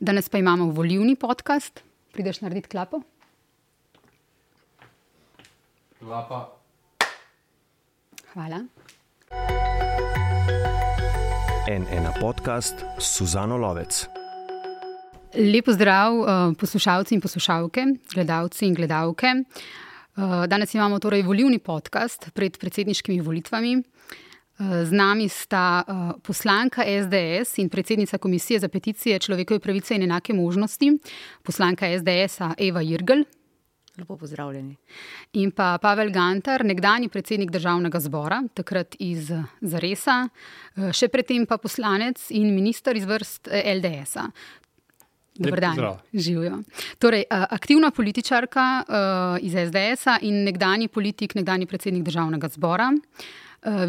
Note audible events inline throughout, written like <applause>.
Danes pa imamo volivni podcast. Prideš narediti klapo? Klapa. Hvala. En ena podcast Suzano Lovec. Lepo zdrav, uh, poslušalci in poslušalke, gledalci in gledalke. Uh, danes imamo torej volivni podcast pred predsedniškimi volitvami. Uh, z nami sta uh, poslanka SDS in predsednica Komisije za peticije človekove pravice in enake možnosti, poslanka SDS-a Eva Jirgl. Lepo pozdravljeni. In pa Pavel Gantar, nekdani predsednik državnega zbora, takrat iz Zaresa, še predtem pa poslanec in minister iz vrst LDS-a. Dobar dan, živijo. Torej, aktivna političarka iz SDS-a in nekdani politik, nekdani predsednik državnega zbora.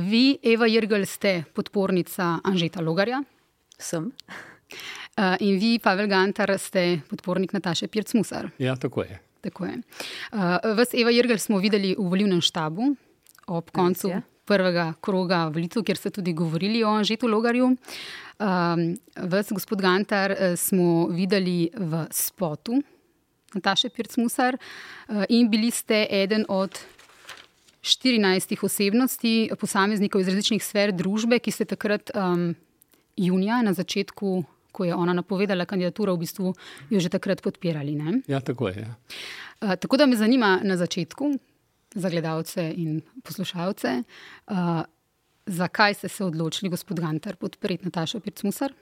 Vi, Eva Jrgel, ste podpornica Anžeta Logarja. Sem. In vi, Pavel Gantar, ste podpornik Nataše Pirc-Musar. Ja, tako je. Tako je. Uh, vas, Eva Jrgel, smo videli v volivnem štabu ob koncu Res je. prvega kroga volitev, kjer ste tudi govorili o Anžetu Logarju. Um, vas, gospod Gantar, eh, smo videli v spotu Nataše Pirc-Musar in bili ste eden od 14 osebnosti, posameznikov iz različnih sfer družbe, ki ste takrat um, junija na začetku. Ko je ona napovedala kandidaturo, v bistvu jo že takrat podpirali. Ne? Ja, tako je. Ja. Uh, tako da me zanima na začetku, za gledalce in poslušalce, uh, zakaj ste se odločili, gospod Gantar, podpreti Natašo Pircmusar?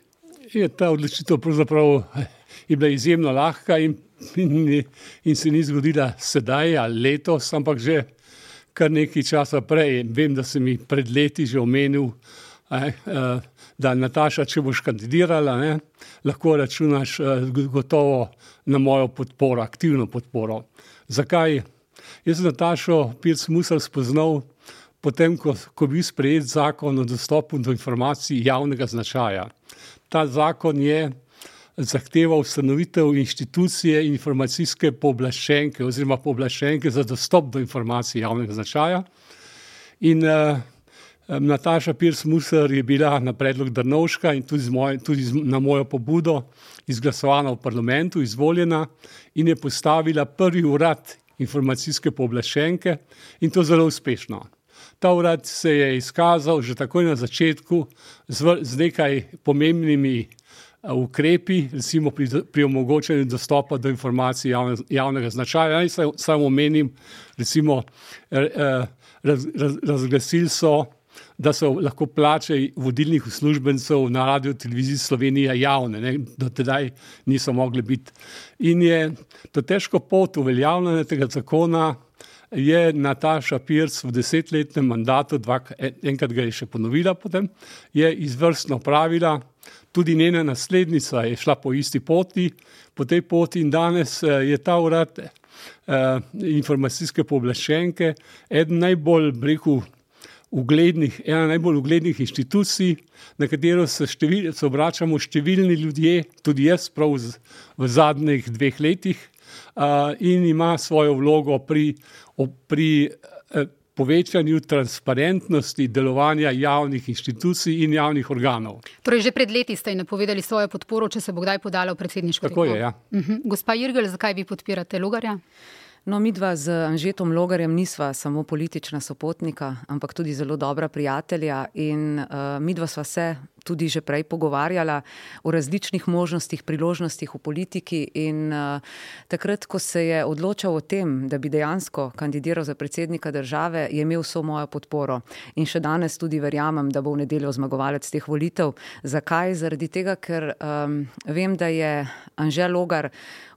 Je ta odločitev je bila izjemno lahka in, in, in se ni zgodila sedaj ali letos, ampak že kar nekaj časa prej. Vem, da si mi pred leti že omenil, eh, eh, da Nataša, če boš kandidirala, ne, lahko računaš eh, gotovo na mojo podporo, aktivno podporo. Zakaj? Jaz sem Natašo Pirc-Musar spoznal potem, ko, ko je bil sprejet zakon o dostopu do informacij javnega značaja. Ta zakon je zahteval ustanovitev inštitucije informacijske pooblaščenke oziroma pooblaščenke za dostop do informacij javnega značaja. In uh, Nataša Pirc-Musar je bila na predlog Drnovška in tudi, moj, tudi na mojo pobudo izglasovana v parlamentu, izvoljena in je postavila prvi urad informacijske pooblaščenke in to zelo uspešno. Ta urad se je izkazal že takoj na začetku z, z nekaj pomembnimi ukrepi, recimo pri, pri omogočanju dostopa do informacij javne, javnega značaja. Naj samo omenim, recimo raz, raz, razglasili so, da so lahko plače vodilnih uslužbencev na radio televiziji Slovenije javne, ne, do tedaj niso mogli biti. In je to težko pot uveljavljanja tega zakona je Nataša Pirc v desetletnem mandatu, dva, enkrat ga je še ponovila potem, je izvrstno pravila. Tudi njena naslednica je šla po isti poti, po tej poti in danes je ta urad eh, informacijske pooblaščenke eden najbolj, breku, uglednih, ena najbolj uglednih inštitucij, na katero se, števil, se obračamo številni ljudje, tudi jaz prav z, v zadnjih dveh letih, uh, in ima svojo vlogo pri, pri uh, povečanju transparentnosti delovanja javnih inštitucij in javnih organov. Torej, že pred leti ste napovedali svojo podporo, če se bo kdaj podala v predsedniško Tako je, ja. Uh -huh. Gospa Jirgel, zakaj vi podpirate Logarja? No, mi dva z Anžetom Logarjem nisva samo politična sopotnika, ampak tudi zelo dobra prijatelja. In uh, mi dva sva se tudi že prej pogovarjala o različnih možnostih, priložnostih v politiki. In uh, takrat, ko se je odločal o tem, da bi dejansko kandidiral za predsednika države, je imel vso mojo podporo. In še danes tudi verjamem, da bo v nedeljo zmagovalec teh volitev. Zakaj? Zaradi tega, ker um, vem, da je Anžel Logar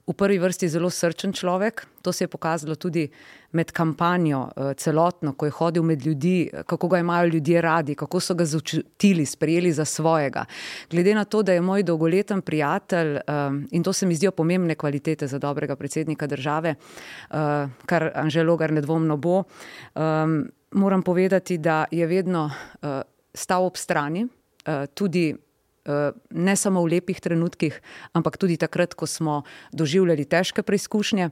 v prvi vrsti zelo srčen človek. To se je pokazalo tudi med kampanjo, celotno, ko je hodil med ljudi, kako ga imajo ljudje radi, kako so ga začutili, sprejeli za svojega. Glede na to, da je moj dolgoleten prijatelj in to se mi zdijo pomembne kvalitete za dobrega predsednika države, kar Anžel Logar nedvomno bo, moram povedati, da je vedno stal ob strani, tudi ne samo v lepih trenutkih, ampak tudi takrat, ko smo doživljali težke preizkušnje,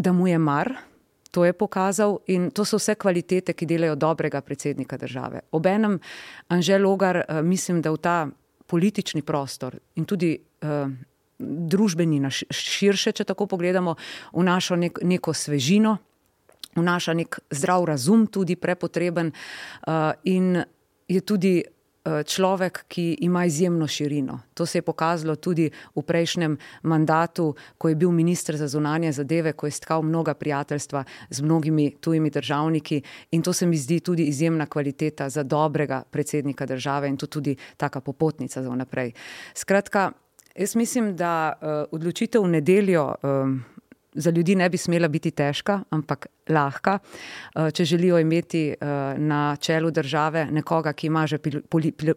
da mu je mar, to je pokazal in to so vse kvalitete, ki delajo dobrega predsednika države. Obenem, Anžel Logar, mislim, da v ta politični prostor in tudi družbeni, širše, če tako pogledamo, vnaša nek, neko svežino, vnaša nek zdrav razum, tudi prepotreben, in je tudi Eh, človek, ki ima izjemno širino. To se je pokazalo tudi v prejšnjem mandatu, ko je bil ministr za zunanje zadeve, ko je stkal mnoga prijateljstva z mnogimi tujimi državniki in to se mi zdi tudi izjemna kvaliteta za dobrega predsednika države in to tudi taka popotnica za vnaprej. Skratka, jaz mislim, da uh, odločitev v nedeljo um, za ljudi ne bi smela biti težka, ampak lahka. Eh, če želijo imeti eh, na čelu države nekoga, ki ima že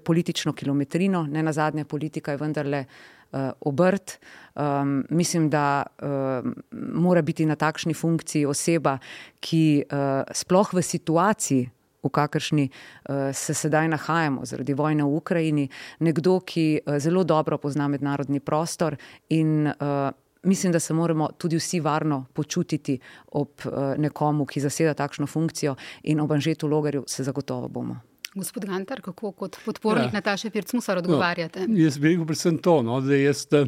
politično kilometrino, ne na zadnje politika je vendarle eh, obrt. Um, mislim, da um, mora biti na takšni funkciji oseba, ki uh, sploh v situaciji, v kakršni uh, se sedaj nahajamo zaradi vojne v Ukrajini, nekdo, ki uh, zelo dobro pozna mednarodni prostor in uh, mislim, da se moramo tudi vsi varno počutiti ob uh, nekomu, ki zaseda takšno funkcijo in ob Anžetu Logarju se zagotovo bomo. Gospod Gantar, kako kot podpornik ja. Nataše Pircmusar odgovarjate? No, jaz bi rekel predvsem to, no, da jaz eh,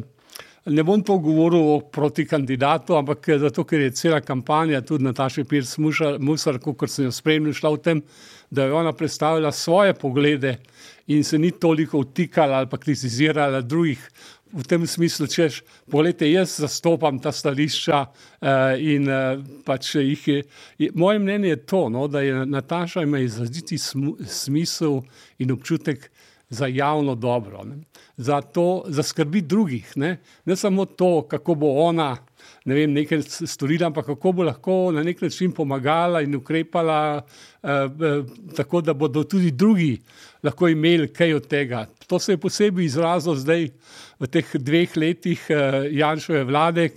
ne bom to govoril proti kandidatu, ampak eh, zato, ker je cela kampanja tudi Nataše Pircmusar, kot sem jo spremljal, šla v tem, da je ona predstavila svoje poglede in se ni toliko vtikala ali pa kritizirala drugih v tem smislu, če pogledate, jaz zastopam ta stališča uh, in uh, pač jih je. je moje mnenje je to, no, da je Nataša ima izraziti smisel in občutek za javno dobro, ne, za to, za skrbi drugih, ne, ne samo to, kako bo ona ne vem, nekaj storila, ampak kako bo lahko na nek način pomagala in ukrepala, eh, eh, tako da bodo tudi drugi lahko imeli kaj od tega. To se je posebej izrazilo zdaj v teh dveh letih eh, Janšove vlade,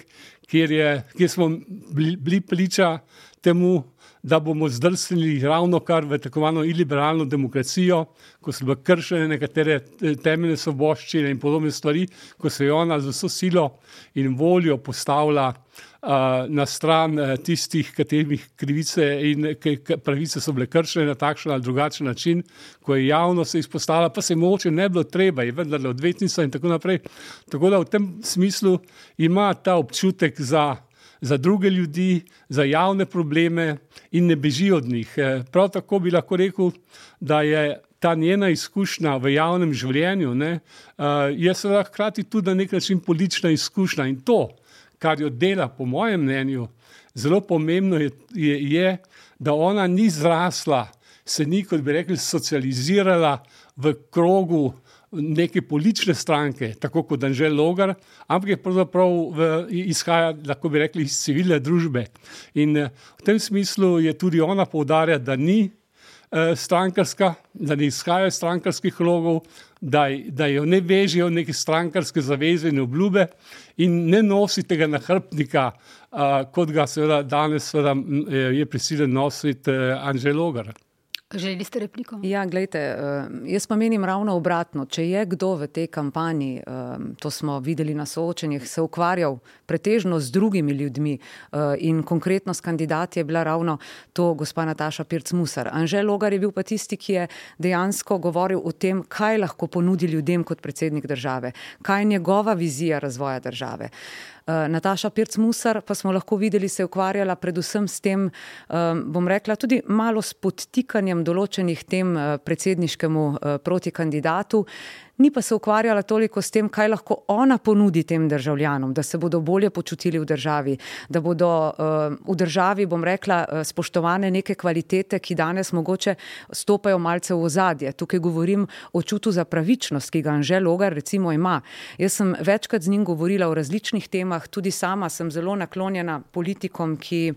kjer, je, kjer smo bili, bili priča temu, da bomo zdrsnili ravno kar v tako imenovano iliberalno demokracijo, ko so bile kršene nekatere eh, temeljne svoboščine in podobne stvari, ko se je ona z vso silo in voljo postavila uh, na stran uh, tistih, katerih krivice in pravice so bile kršene na takšen ali drugačen način, ko je javno se izpostavila, pa se moče ne bilo treba, je vendar odvetnica in tako naprej. Tako da v tem smislu ima ta občutek za za druge ljudi, za javne probleme in ne beži od njih. Eh, prav tako bi lahko rekel, da je ta njena izkušnja v javnem življenju, ne, eh, je seveda hkrati tudi na nek način politična izkušnja in to, kar jo dela, po mojem mnenju, zelo pomembno je, je, je da ona ni zrasla, se ni, kot bi rekli, socializirala v krogu neke politične stranke, tako kot Anžel Logar, ampak je pravzaprav v, izhaja, lahko bi rekli, iz civilne družbe. In eh, v tem smislu je tudi ona povdarja, da ni eh, strankarska, da ne izhaja iz strankarskih logov, da, da jo ne vežejo neke strankarske zaveze in obljube in ne nosi tega nahrbnika, eh, kot ga seveda danes seveda, je prisiljen nositi eh, Anžel Logar. Želeli ste repliko? Ja, gledajte, eh, jaz pa menim ravno obratno. Če je kdo v tej kampanji, eh, to smo videli na soočenjih, se ukvarjal pretežno z drugimi ljudmi eh, in konkretno s kandidati je bila ravno to gospa Nataša Pirc-Musar. Anžel Logar je bil pa tisti, ki je dejansko govoril o tem, kaj lahko ponudi ljudem kot predsednik države, kaj je njegova vizija razvoja države. Eh, Nataša Pirc-Musar pa smo lahko videli, se je ukvarjala predvsem s tem, eh, bom rekla, tudi malo s podtikanjem določenih tem eh, predsedniškemu protikandidatu ni pa se ukvarjala toliko s tem, kaj lahko ona ponudi tem državljanom, da se bodo bolje počutili v državi, da bodo uh, v državi, bom rekla, uh, spoštovane neke kvalitete, ki danes mogoče stopajo malce v ozadje. Tukaj govorim o čutu za pravičnost, ki ga Anžel Logar recimo ima. Jaz sem večkrat z njim govorila o različnih temah, tudi sama sem zelo naklonjena politikom, ki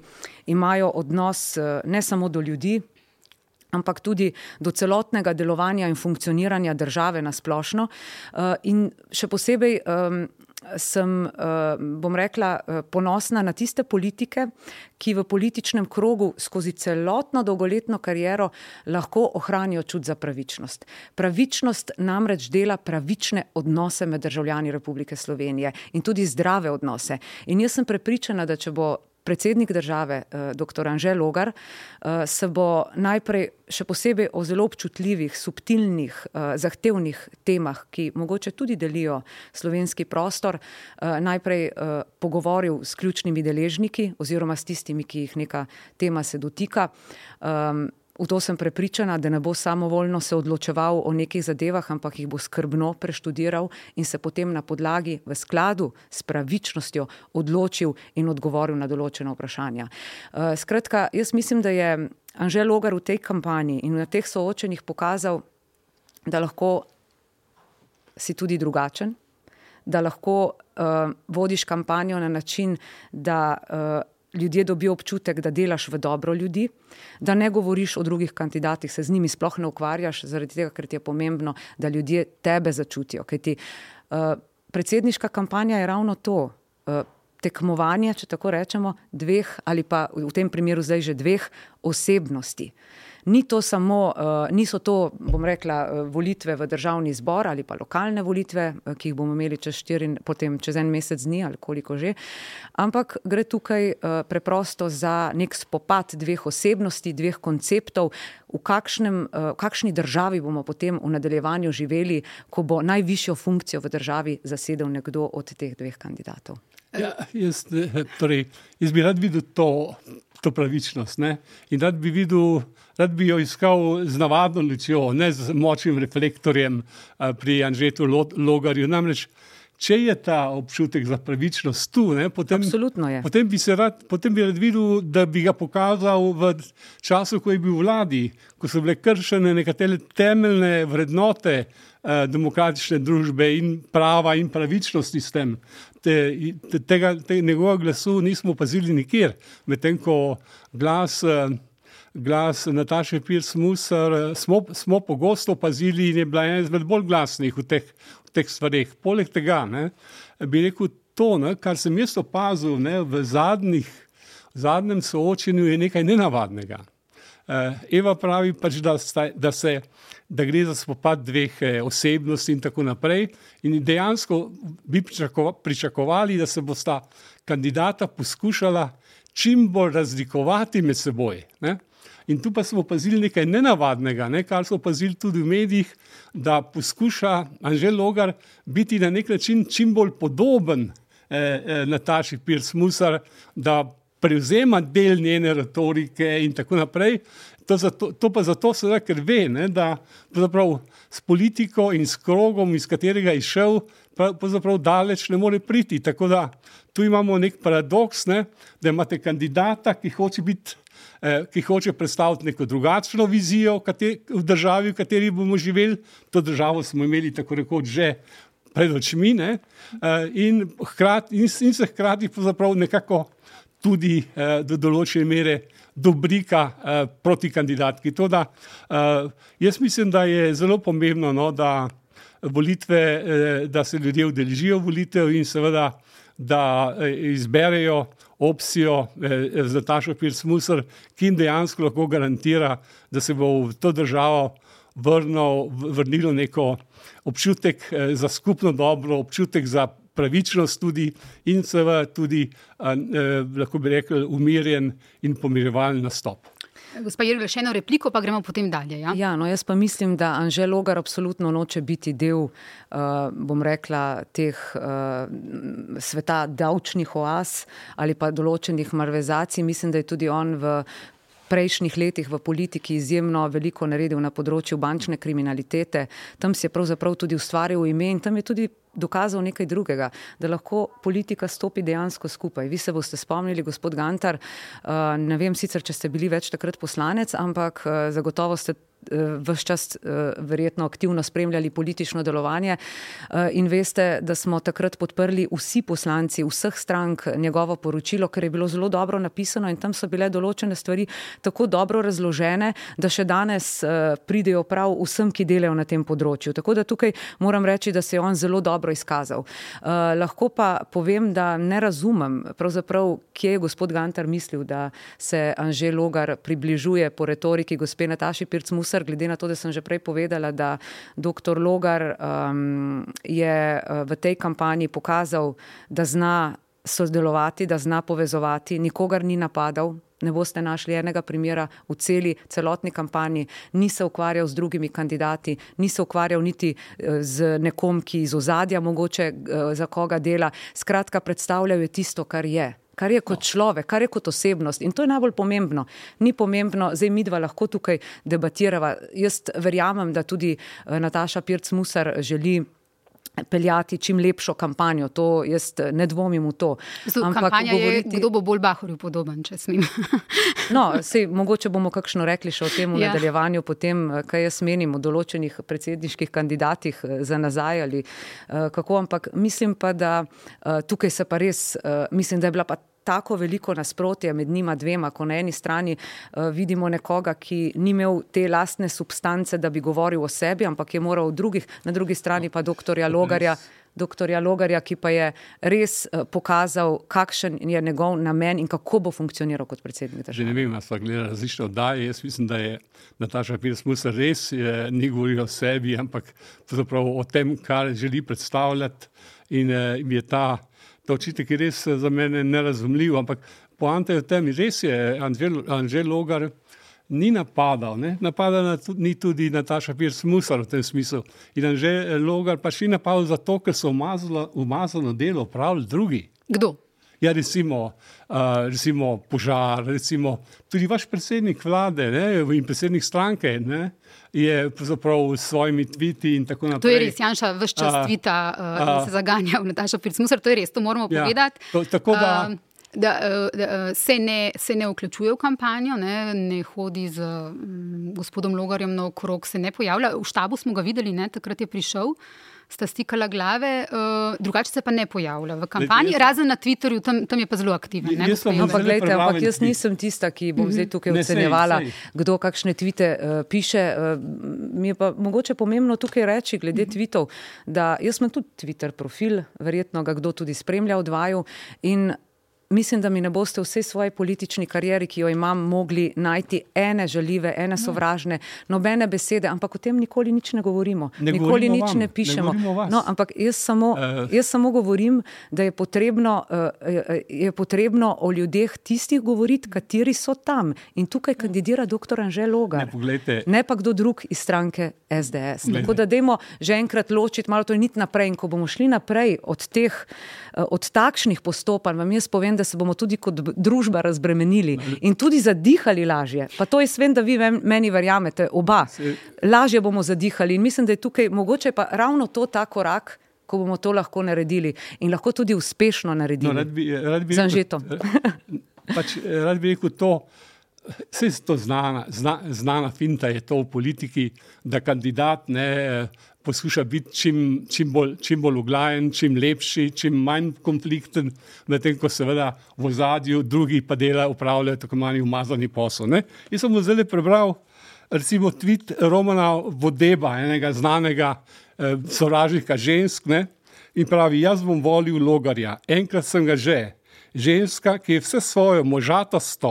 imajo odnos uh, ne samo do ljudi, ampak tudi do celotnega delovanja in funkcioniranja države na splošno. Eh, in še posebej sem, eh, bom rekla, eh, ponosna na tiste politike, ki v političnem krogu skozi celotno dolgoletno kariero lahko ohranijo čut za pravičnost. Pravičnost namreč dela pravične odnose med državljani Republike Slovenije in tudi zdrave odnose. In jaz sem prepričana, da če bo predsednik države, eh, dr. Anžel Logar, eh, se bo najprej še posebej o zelo občutljivih, subtilnih, eh, zahtevnih temah, ki mogoče tudi delijo slovenski prostor, najprej pogovoril s ključnimi deležniki oziroma s tistimi, ki jih neka tema se dotika. V to sem prepričana, da ne bo samovoljno se odločeval o nekih zadevah, ampak jih bo skrbno preštudiral in se potem na podlagi v skladu s pravičnostjo odločil in odgovoril na določene vprašanja. Eh, skratka, jaz mislim, da je Anžel Logar v tej kampanji in na teh soočenjih pokazal, da lahko si tudi drugačen, da lahko uh, vodiš kampanjo na način, da uh, ljudje dobijo občutek, da delaš v dobro ljudi, da ne govoriš o drugih kandidatih, se z njimi sploh ne ukvarjaš, zaradi tega, ker ti je pomembno, da ljudje tebe začutijo. Ti, uh, predsedniška kampanja je ravno to. Uh, Tekmovanje, če tako rečemo, dveh ali pa v tem primeru zdaj že dveh osebnosti. Uh, ni to samo, uh, niso to, bom rekla, uh, volitve v državni zbor ali pa lokalne volitve, uh, ki jih bomo imeli čez štiri, potem čez en mesec dni ali koliko že, ampak gre tukaj preprosto za nek spopad dveh osebnosti, dveh konceptov, v kakšnem, uh, kakšni državi bomo potem v nadaljevanju živeli, ko bo najvišjo funkcijo v državi zasedel nekdo od teh dveh kandidatov. Ja, jaz, torej, jaz bi rad videl to, to pravičnost ne? in rad bi videl rad bi jo iskal z navadno lučjo, ne z močnim reflektorjem pri Anžetu Logarju. Namreč, če je ta občutek za pravičnost tu, ne, potem, potem, bi rad, potem bi rad videl, da bi ga pokazal v času, ko je bil v vladi, ko so bile kršene nekatere temeljne vrednote eh, demokratične družbe in prava in pravičnosti s tem. Te, te, tega, te, njegovega glasu nismo opazili nikjer, medtem ko glas. Eh, glas Nataše Pirs-Musar smo, smo pogosto opazili in je bila ena izmed bolj glasnih v teh, v teh stvareh. Poleg tega ne, bi rekel to, ne, kar sem jaz opazil ne, v, zadnjih, v zadnjem soočenju, je nekaj nenavadnega. Uh, Eva pravi pač, da, sta, da, se, da gre za spopad dveh eh, osebnosti in tako naprej. In dejansko bi pričakovali, da se bosta kandidata poskušala čim bolj razlikovati med seboj. Ne? In tu pa smo opazili nekaj nenavadnega, ne, kar smo opazili tudi v medijih, da poskuša Anžel Logar biti na nek način čim bolj podoben eh, eh, Nataši Pirs-Musar, da prevzema del njene retorike in tako naprej. To, zato, to pa zato, seveda, ker ve, ne, da s politiko in s krogom, iz katerega je šel, pravzaprav daleč ne more priti. Tako da tu imamo nek paradoks, ne, da imate kandidata, ki hoče biti Eh, ki hoče predstaviti neko drugačno vizijo v državi, v kateri bomo živeli. To državo smo imeli tako rekoč že pred očmi ne? Eh, in, hkrati, in, in se hkrati nekako tudi eh, do določene mere dobrika proti kandidatki. Toda, jaz mislim, da je zelo pomembno, no, da, volitve, da se ljudje udeležijo volitev in seveda, da izberejo opcijo eh, za Tašo Pirs-Musar, ki jim dejansko lahko garantira, da se bo v to državo vrnil, vrnilo neko občutek eh, za skupno dobro, občutek za pravičnost tudi in seveda tudi, eh, lahko bi rekel, umirjen in pomirjevalen nastop. Gospa Jirgl, še eno repliko, pa gremo potem dalje. Ja? Ja, no, jaz pa mislim, da Anžel Logar absolutno noče biti del, uh, bom rekla, teh uh, sveta davčnih oaz ali pa določenih marvezacij. Mislim, da je tudi on v prejšnjih letih v politiki izjemno veliko naredil na področju bančne kriminalitete. Tam si je pravzaprav tudi ustvaril ime in tam je tudi dokazal nekaj drugega, da lahko politika stopi dejansko skupaj. Vi se boste spomnili, gospod Gantar, uh, ne vem sicer, če ste bili več takrat poslanec, ampak uh, zagotovo ste uh, vse čas verjetno aktivno spremljali politično delovanje in veste, da smo takrat podprli vsi poslanci vseh strank njegovo poročilo, ker je bilo zelo dobro napisano in tam so bile določene stvari tako dobro razložene, da še danes pridejo prav vsem, ki delajo na tem področju. Tako da tukaj moram reči, da se je on zelo dobro dobro izkazal. Uh, lahko pa povem, da ne razumem, kje je gospod Gantar mislil, da se Anže Logar približuje po retoriki gospe Nataši Pirc-Musar, glede na to, da sem že prej povedala, da dr. Logar um, je uh, v tej kampanji pokazal, da zna sodelovati, da zna povezovati, nikogar ni napadal. Ne boste našli enega primera v celi celotni kampanji, ni se ukvarjal z drugimi kandidati, ni se ukvarjal niti z nekom, ki iz ozadja mogoče za koga dela. Skratka, predstavljal je tisto, kar je kar je kot človek, kar je kot osebnost. In to je najbolj pomembno. Ni pomembno, zdaj mi dva lahko tukaj debatirava. Jaz verjamem, da tudi eh, Nataša Pirc-Musar želi. Peljati čim lepšo kampanjo, to jaz eh, ne dvomim v to. Ampak, govoriti... je, kdo bo bolj Bahorju podoben, če smem? <laughs> no, sej, mogoče bomo kakšno rekli še o tem v ja. nadaljevanju, potem, eh, kaj jaz menim o določenih predsedniških kandidatih za nazaj ali kako. Ampak mislim pa, da tukaj se pa res, mislim, da je bila pa tako veliko nasprotje med njima dvema, ko na eni strani uh, vidimo nekoga, ki ni imel te lastne substance, da bi govoril o sebi, ampak je moral drugih, na drugi strani pa doktorja Logarja. Doktorja Logarja, ki pa je res uh, pokazal, kakšen je njegov namen in kako bo funkcioniral kot predsednik države. Že ne vem, ali smo gledali različne oddaje. Jaz mislim, da je Nataša Pirsmus res je, ni govorila o sebi, ampak o tem, kar želi predstavljati. In uh, je ta ta očitek je res eh, za mene nerazumljiv, ampak poanta je v tem, res je, Anžel Logar ni napadal, ne? napadala ni tudi Nataša Pirs Musar v tem smislu. In Anžel Logar pa še ni napadal zato, ker so umazano delo upravljali drugi. Kdo? Ja, recimo, uh, recimo požar, recimo tudi vaš predsednik vlade ne, in predsednik stranke ne, je pravzaprav s svojimi tviti in tako naprej. To je res, Janša, vse čas uh, tvita uh, uh, se zaganja v Natašo Pircmusar, to je res, to moramo ja, povedati. To, tako da. Uh, Da, da se, ne, se ne vključuje v kampanjo, ne, ne hodi z gospodom Logarjem na okrog, se ne pojavlja. V štabu smo ga videli, ne, takrat je prišel. Uh, sta stikala glave, uh, drugače se pa ne pojavlja v kampanji, razen na Twitterju, tam, tam je pa zelo aktiven. Ne, jaz, ampak, gledajte, ampak jaz nisem tista, ki bom mm -hmm. zdaj tukaj ocenjevala, kdo kakšne tvite uh, piše. Uh, mi je pa mogoče pomembno tukaj reči, glede mm -hmm. tvitev, da jaz imam tudi Twitter profil, verjetno ga kdo tudi spremlja od vaju mislim, da mi ne boste vse svoje politični karieri, ki jo imam, mogli najti ene žaljive, ene sovražne, nobene besede, ampak o tem nikoli nič ne govorimo. Ne nikoli govorimo nič vam, ne pišemo. Ne no, ampak jaz samo, uh. jaz samo govorim, da je potrebno, uh, je potrebno o ljudeh tistih govoriti, kateri so tam. In tukaj kandidira dr. Anžel Logar. Ne, ne pa kdo drug iz stranke SDS. Poglejte. Tako da dajmo že enkrat ločiti, malo to nit naprej. In ko bomo šli naprej od teh, od takšnih postopanj, vam jaz povem, da se bomo tudi kot družba razbremenili in tudi zadihali lažje. Pa to jaz vem, da vi meni verjamete, oba. Lažje bomo zadihali in mislim, da je tukaj mogoče pa ravno to ta korak. Ko bomo to lahko naredili in lahko tudi uspešno naredili, no, rad bi, rad bi z Anžetom. Pač, rad bi rekel to, vse je to znana, zna, znana finta, je to v politiki, da kandidat ne poskuša biti čim, čim, bolj, bolj uglajen, čim lepši, čim manj konflikten, medtem ko seveda v zadju drugi pa dela upravljajo tako manj umazani posel. Ne? Jaz sem zelo prebral recimo tweet Romana Vodeba, enega znanega eh, sovražnika žensk ne? in pravi, jaz bom volil logarja, enkrat sem ga že, ženska, ki je vse svojo možatost,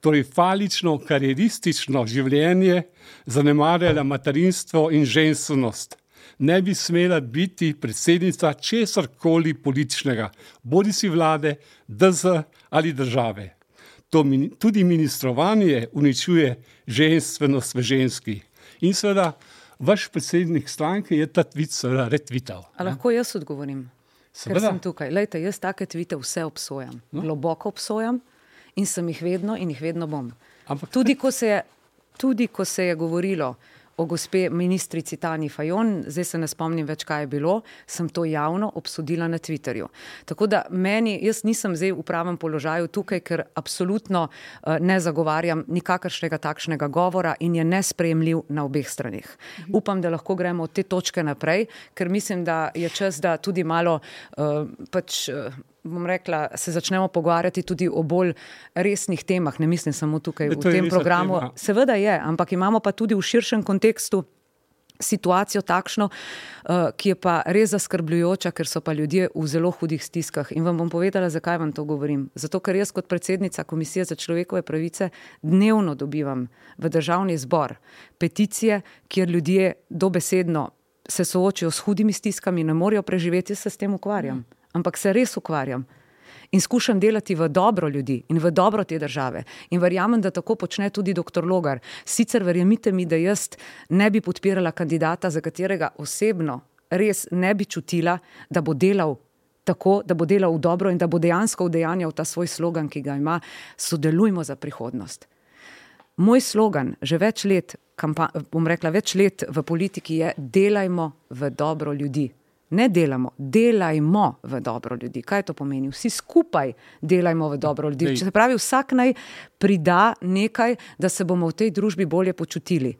torej falično, karieristično življenje, zanemarjala materinstvo in ženskost ne bi smela biti predsednica česar koli političnega, bodi si vlade, DZ ali države. To tudi ministrovanje uničuje ženskost v ženski. In seveda, vaš predsednik stranke je ta tvit seveda retvital. Lahko jaz odgovorim? Ker sem tukaj. Lejte, jaz take tvite vse obsojam. No? Globoko obsojam in sem jih vedno in jih vedno bom. Ampak, tudi, ko je, tudi ko se je govorilo, o gospe ministrici Tani Fajon, zdaj se ne spomnim več, kaj je bilo, sem to javno obsodila na Twitterju. Tako da meni, jaz nisem zdaj v pravem položaju tukaj, ker absolutno uh, ne zagovarjam nikakršnega takšnega govora in je nespremljiv na obeh stranih. Upam, da lahko gremo od te točke naprej, ker mislim, da je čas, da tudi malo uh, pač. Uh, bom rekla, se začnemo pogovarjati tudi o bolj resnih temah, ne mislim samo tukaj v tem programu. Tema. Seveda je, ampak imamo pa tudi v širšem kontekstu. Situacijo takšno, uh, ki je pa res zaskrbljujoča, ker so pa ljudje v zelo hudih stiskah. In vam bom povedala, zakaj vam to govorim. Zato, ker jaz kot predsednica Komisije za človekove pravice dnevno dobivam v državni zbor peticije, kjer ljudje dobesedno se soočajo s hudimi stiskami ne morejo preživeti, jaz se s tem ukvarjam. Mm ampak se res ukvarjam. in skušam delati v dobro ljudi in v dobro te države. In verjamem, da tako počne tudi dr. Logar. Sicer verjemite mi, da jaz ne bi podpirala kandidata, za katerega osebno res ne bi čutila, da bo delal. Tako, da bo delal v dobro in da bo dejansko udejanjal ta svoj slogan, ki ga ima: Sodelujmo za prihodnost. Moj slogan, že več let, bom rekla, več let v politiki je: Delajmo v dobro ljudi ne delamo, delajmo v dobro ljudi. Kaj to pomeni? Vsi skupaj delajmo v dobro ljudi. Če se pravi, vsak naj prida nekaj, da se bomo v tej družbi bolje počutili.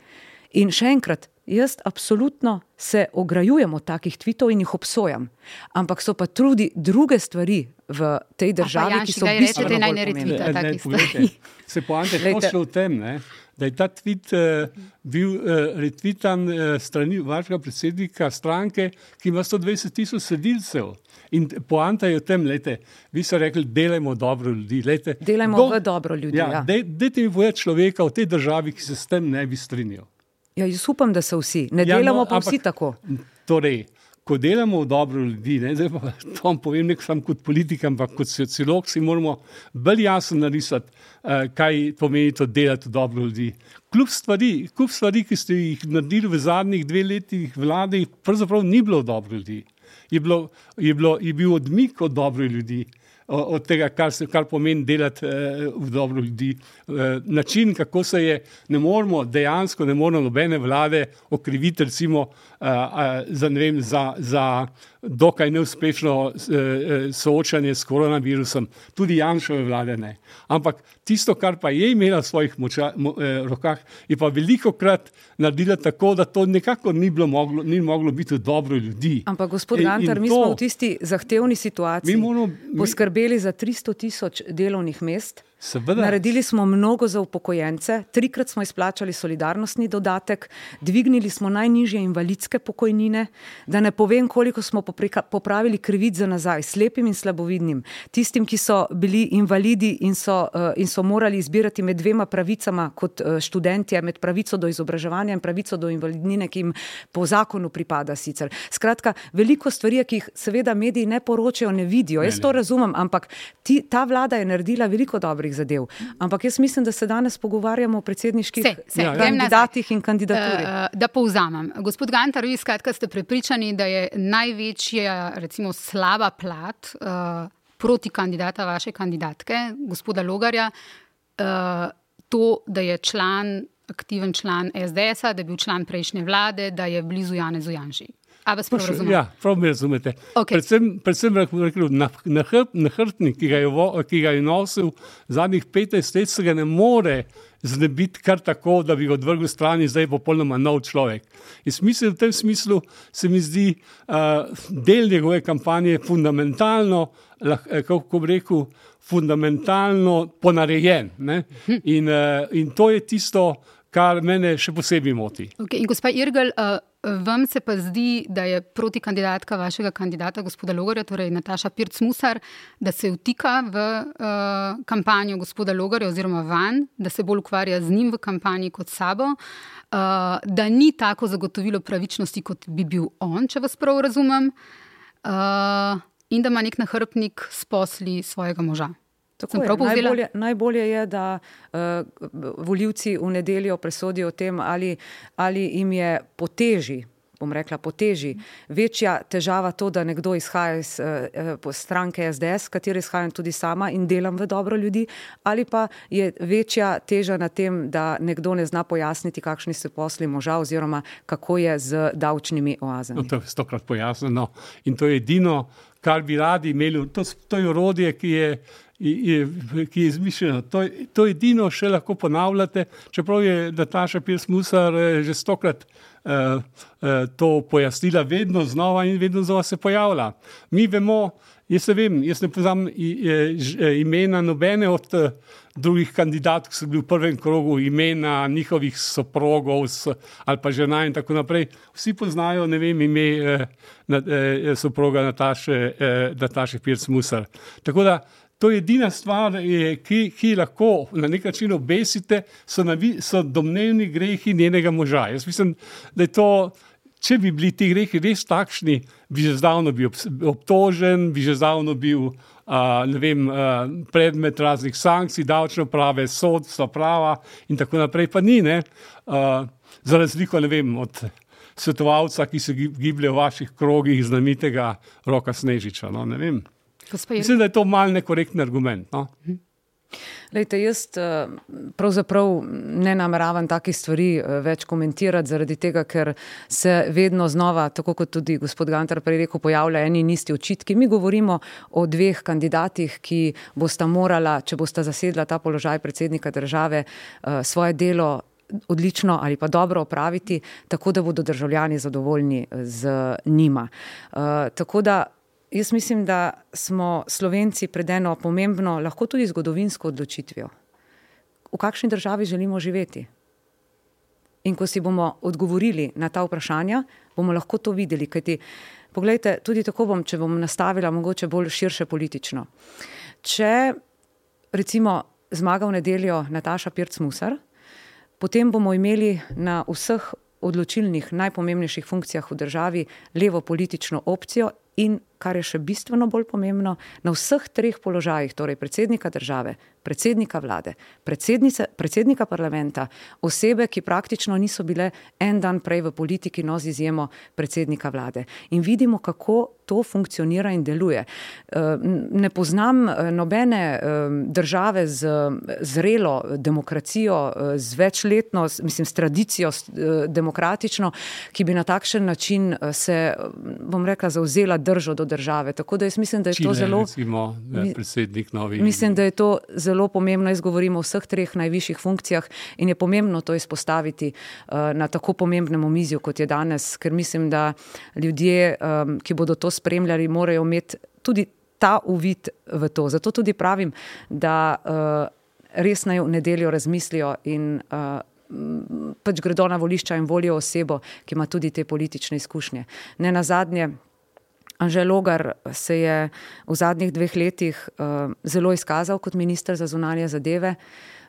In še enkrat, jaz absolutno se ograjujem od takih tvitev in jih obsojam. Ampak so pa tudi druge stvari v tej državi, Janši, ki so bistveno bolj pomembne. Se poante točno v tem, ne? Da je ta tweet uh, bil uh, retvitan uh, strani vašega predsednika stranke, ki ima 120 tisoč sledilcev. In poanta je v tem, da vi ste rekli, delajmo dobro ljudi. Lejte, delajmo do, v dobro ljudi. Ja, ja. Dajte mi povedati človeka v tej državi, ki se s tem ne bi strinjal. Ja, jaz upam, da so vsi. Ne ja, delamo no, pa ampak, vsi tako. Torej, ko delamo v dobro ljudi, ne, zdaj pa to vam povem, ne samo kot politik, ampak kot sociolog, si moramo bolj jasno narisati, uh, kaj pomeni to delati v dobro ljudi. Kljub stvari, kljub stvari, ki ste jih naredili v zadnjih dveh letih vlade, pravzaprav ni bilo dobro ljudi. Je, bilo, je, bilo, je bil odmik od dobrih ljudi od tega, kar, se, kar pomeni delati eh, v dobro ljudi. Eh, način, kako se je, ne moramo dejansko, ne moramo nobene vlade okriviti, recimo, eh, za, vem, za, za dokaj neuspešno soočanje s koronavirusom, tudi Janšove vlade ne. Ampak tisto, kar pa je imela v svojih moča, mo, rokah, je pa veliko krat naredila tako, da to nekako ni, moglo, ni moglo biti dobro ljudi. Ampak, gospod Gantar, mi to, smo v tisti zahtevni situaciji. Mi moramo poskrbeli za 300 tisoč delovnih mest. Seveda. Naredili smo mnogo za upokojence, trikrat smo izplačali solidarnostni dodatek, dvignili smo najnižje invalidske pokojnine, da ne povem, koliko smo popravili krivic za nazaj, slepim in slabovidnim, tistim, ki so bili invalidi in so, uh, in so morali izbirati med dvema pravicama kot uh, študentje, med pravico do izobraževanja in pravico do invalidnine, ki jim po zakonu pripada sicer. Skratka, veliko stvari, ki jih seveda mediji ne poročajo, ne vidijo. Jaz to razumem, ampak ti, ta vlada je naredila veliko dobrih zadev. Ampak jaz mislim, da se danes pogovarjamo o predsedniških se, se, ja, kandidatih in kandidaturi. Uh, da povzamem. Gospod Gantar, vi skratka ste prepričani, da je največja, recimo, slaba plat uh, proti kandidata vaše kandidatke, gospoda Logarja, uh, to, da je član, aktiven član SDS-a, da je bil član prejšnje vlade, da je blizu Jane Zujanži. A vas prav razumete? Ja, prav me razumete. Okay. Predvsem, predvsem rekel, na, na, na hrbtnik, ki, ki ga je nosil zadnjih 15 let, se ga ne more znebiti kar tako, da bi ga odvrgel stran in zdaj je popolnoma nov človek. In smisel v tem smislu se mi zdi uh, del njegove kampanje fundamentalno, lah, eh, kako bi rekel, fundamentalno ponarejen. In, uh, in to je tisto, kar mene še posebej moti. Okay, in gospod Irgl, uh, vam se pa zdi, da je proti kandidatka vašega kandidata, gospoda Logarja, torej Nataša Pirc-Musar, da se vtika v uh, kampanjo gospoda Logarja oziroma van, da se bolj ukvarja z njim v kampanji kot sabo, uh, da ni tako zagotovilo pravičnosti, kot bi bil on, če vas prav razumem, uh, in da ima nek nahrbnik s posli svojega moža. Je, najbolje, najbolje je, da uh, voljivci v nedeljo presodijo o tem, ali, ali jim je po teži, bom rekla po teži, večja težava to, da nekdo izhaja iz uh, stranke SDS, katero izhajam tudi sama in delam v dobro ljudi, ali pa je večja teža na tem, da nekdo ne zna pojasniti, kakšni so posli moža oziroma kako je z davčnimi oazami. No, to je stokrat pojasneno in to je edino, kar bi radi imeli, to, to je orodje, ki je, ki je izmišljeno. To, to edino še lahko ponavljate, čeprav je Nataša Pirsmusar eh, že stokrat uh, uh, to pojasnila, vedno znova in vedno znova se pojavlja. Mi vemo, jaz se vem, jaz ne poznam imena nobene od drugih kandidatov, ki so bili v prvem krogu, imena njihovih soprogov ali pa žena in tako naprej. Vsi poznajo, ne vem, ime uh, na, uh, soproga Nataše, uh, Nataše Pirsmusar. Tako da To je edina stvar, ki, ki lahko na nek način obesite, so, navi, so domnevni grehi njenega moža. Jaz mislim, da je to, če bi bili ti grehi res takšni, bi že zdavno bil obtožen, bi že zdavno bil uh, vem, uh, predmet raznih sankcij, davčne prave, sodstva, prava in tako naprej, pa ni. Uh, za razliko vem, od svetovalca, ki se giblje v vaših krogih, znamitega roka Snežiča. No, Mislim, da je to mal nekorektni argument. No? Lejte, jaz eh, pravzaprav ne nameravam takih stvari eh, več komentirati, zaradi tega, ker se vedno znova, tako kot tudi gospod Gantar prej rekel, pojavljajo eni in isti očitki. Mi govorimo o dveh kandidatih, ki bosta morala, če bosta zasedla ta položaj predsednika države, eh, svoje delo odlično ali pa dobro opraviti, tako da bodo državljani zadovoljni z njima. Tako da jaz mislim, da smo Slovenci pred eno pomembno, lahko tudi zgodovinsko odločitvijo. V kakšni državi želimo živeti? In ko si bomo odgovorili na ta vprašanja, bomo lahko to videli. Kajti, poglejte, tudi tako bom, če bom nastavila, mogoče bolj širše politično. Če recimo zmaga v nedeljo Nataša Pirc-Musar, potem bomo imeli na vseh odločilnih, najpomembnejših funkcijah v državi levo politično opcijo in, kar je še bistveno bolj pomembno, na vseh treh položajih, torej predsednika države, predsednika vlade, predsednika parlamenta, osebe, ki praktično niso bile en dan prej v politiki, no z izjemo predsednika vlade. In vidimo, kako to funkcionira in deluje. Eh, ne poznam eh, nobene eh, države z zrelo demokracijo, z večletno, mislim, s tradicijo demokratično, ki bi na takšen način se, bom rekla, zauzela držo do države. Tako da jaz mislim, da je Čile, to zelo. Recimo, predsednik novi. Mislim, da je to zelo zelo pomembno, jaz govorim o vseh treh najvišjih funkcijah in je pomembno to izpostaviti uh, na tako pomembnem omizju, kot je danes, ker mislim, da ljudje, um, ki bodo to spremljali, morajo imeti tudi ta uvid v to. Zato tudi pravim, da uh, res naj v nedeljo razmislijo in uh, pač gredo na volišča in volijo osebo, ki ima tudi te politične izkušnje. Ne na zadnje, Anže Logar se je v zadnjih dveh letih uh, zelo izkazal kot minister za zunanje zadeve.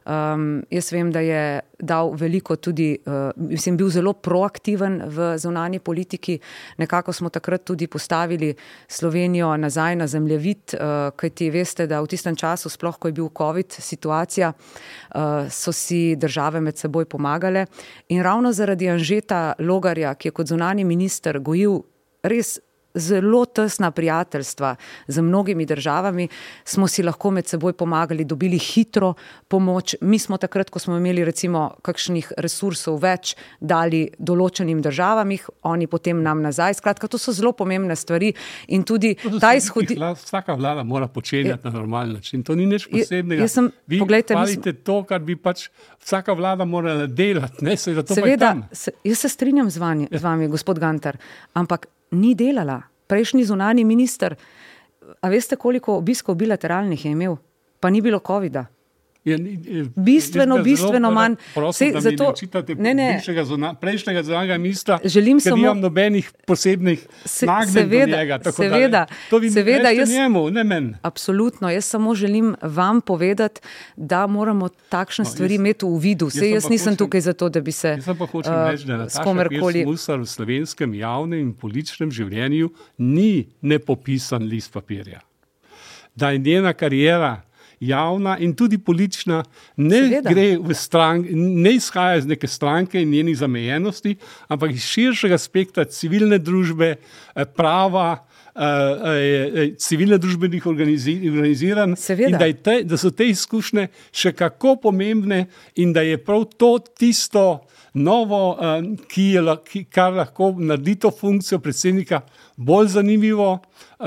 Um, jaz vem, da je dal veliko tudi, uh, mislim, bil zelo proaktiven v zunanji politiki. Nekako smo takrat tudi postavili Slovenijo nazaj na zemljevid, uh, kajti veste, da v tistem času, sploh ko je bil COVID situacija, uh, so si države med seboj pomagale. In ravno zaradi Anžeta Logarja, ki je kot zunani minister gojil res zelo tesna prijateljstva z mnogimi državami, smo si lahko med seboj pomagali, dobili hitro pomoč. Mi smo takrat, ko smo imeli recimo kakšnih resursov več, dali določenim državam, jih oni potem nam nazaj. Skratka, to so zelo pomembne stvari in tudi ta izhodi. Vsaka vlada mora početi na normalen način. To ni nič posebnega. Jaz sem, Vi poglejte, hvalite smo... to, kar bi pač vsaka vlada morala delati. Ne, se Seveda, se, jaz se strinjam z vami, z vami gospod Gantar, ampak ni delala. Prejšnji zunani minister, a veste, koliko obiskov bilateralnih je imel, pa ni bilo COVID-a. Je, je, bistveno, bistveno manj. Prosim, Se, zato, ne, ne, zuna, prejšnjega zunanjega ministra, želim samo imam nobenih posebnih nagrad. Seveda, njega, seveda, to vi seveda jaz, njemu, ne meni. Absolutno, jaz samo želim vam povedati, da moramo takšne no, stvari imeti v vidu. Sej, jaz, jaz nisem hočem, tukaj zato, da bi se uh, s komerkoli. Musar v slovenskem javnem in političnem življenju ni nepopisan list papirja. Da je njena karijera javna in tudi politična, ne, strank, ne izhaja iz neke stranke in njenih zamejenosti, ampak iz širšega spektra civilne družbe, eh, prava. Uh, uh, civilne družbenih organiziranj, in da, te, da so te izkušnje še kako pomembne, in da je prav to tisto novo, ki je, ki, kar lahko naredi to funkcijo predsednika bolj zanimivo, uh,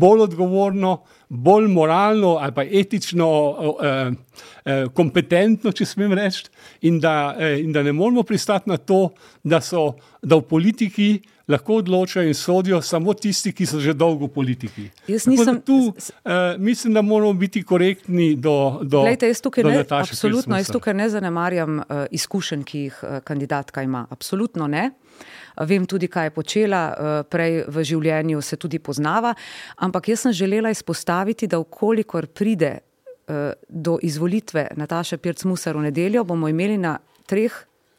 bolj odgovorno, bolj moralno ali pa etično eh, eh, kompetentno, če smem reči, in, eh, in da ne moramo pristati na to, da, so, da v politiki lahko odločajo in sodijo samo tisti, ki so že dolgo v politiki. Jaz nisem, tu, eh, mislim, da moramo biti korektni do tega. Glejte, jaz tukaj ne, absolutno, jaz tukaj ne zanemarjam uh, izkušenj, ki jih uh, kandidatka ima. Absolutno ne. Vem tudi, kaj je počela uh, prej v življenju, se tudi poznava. Ampak jaz sem želela izpostaviti, da ukolikor pride uh, do izvolitve Nataše Pirc-Musar v nedeljo, bomo imeli na treh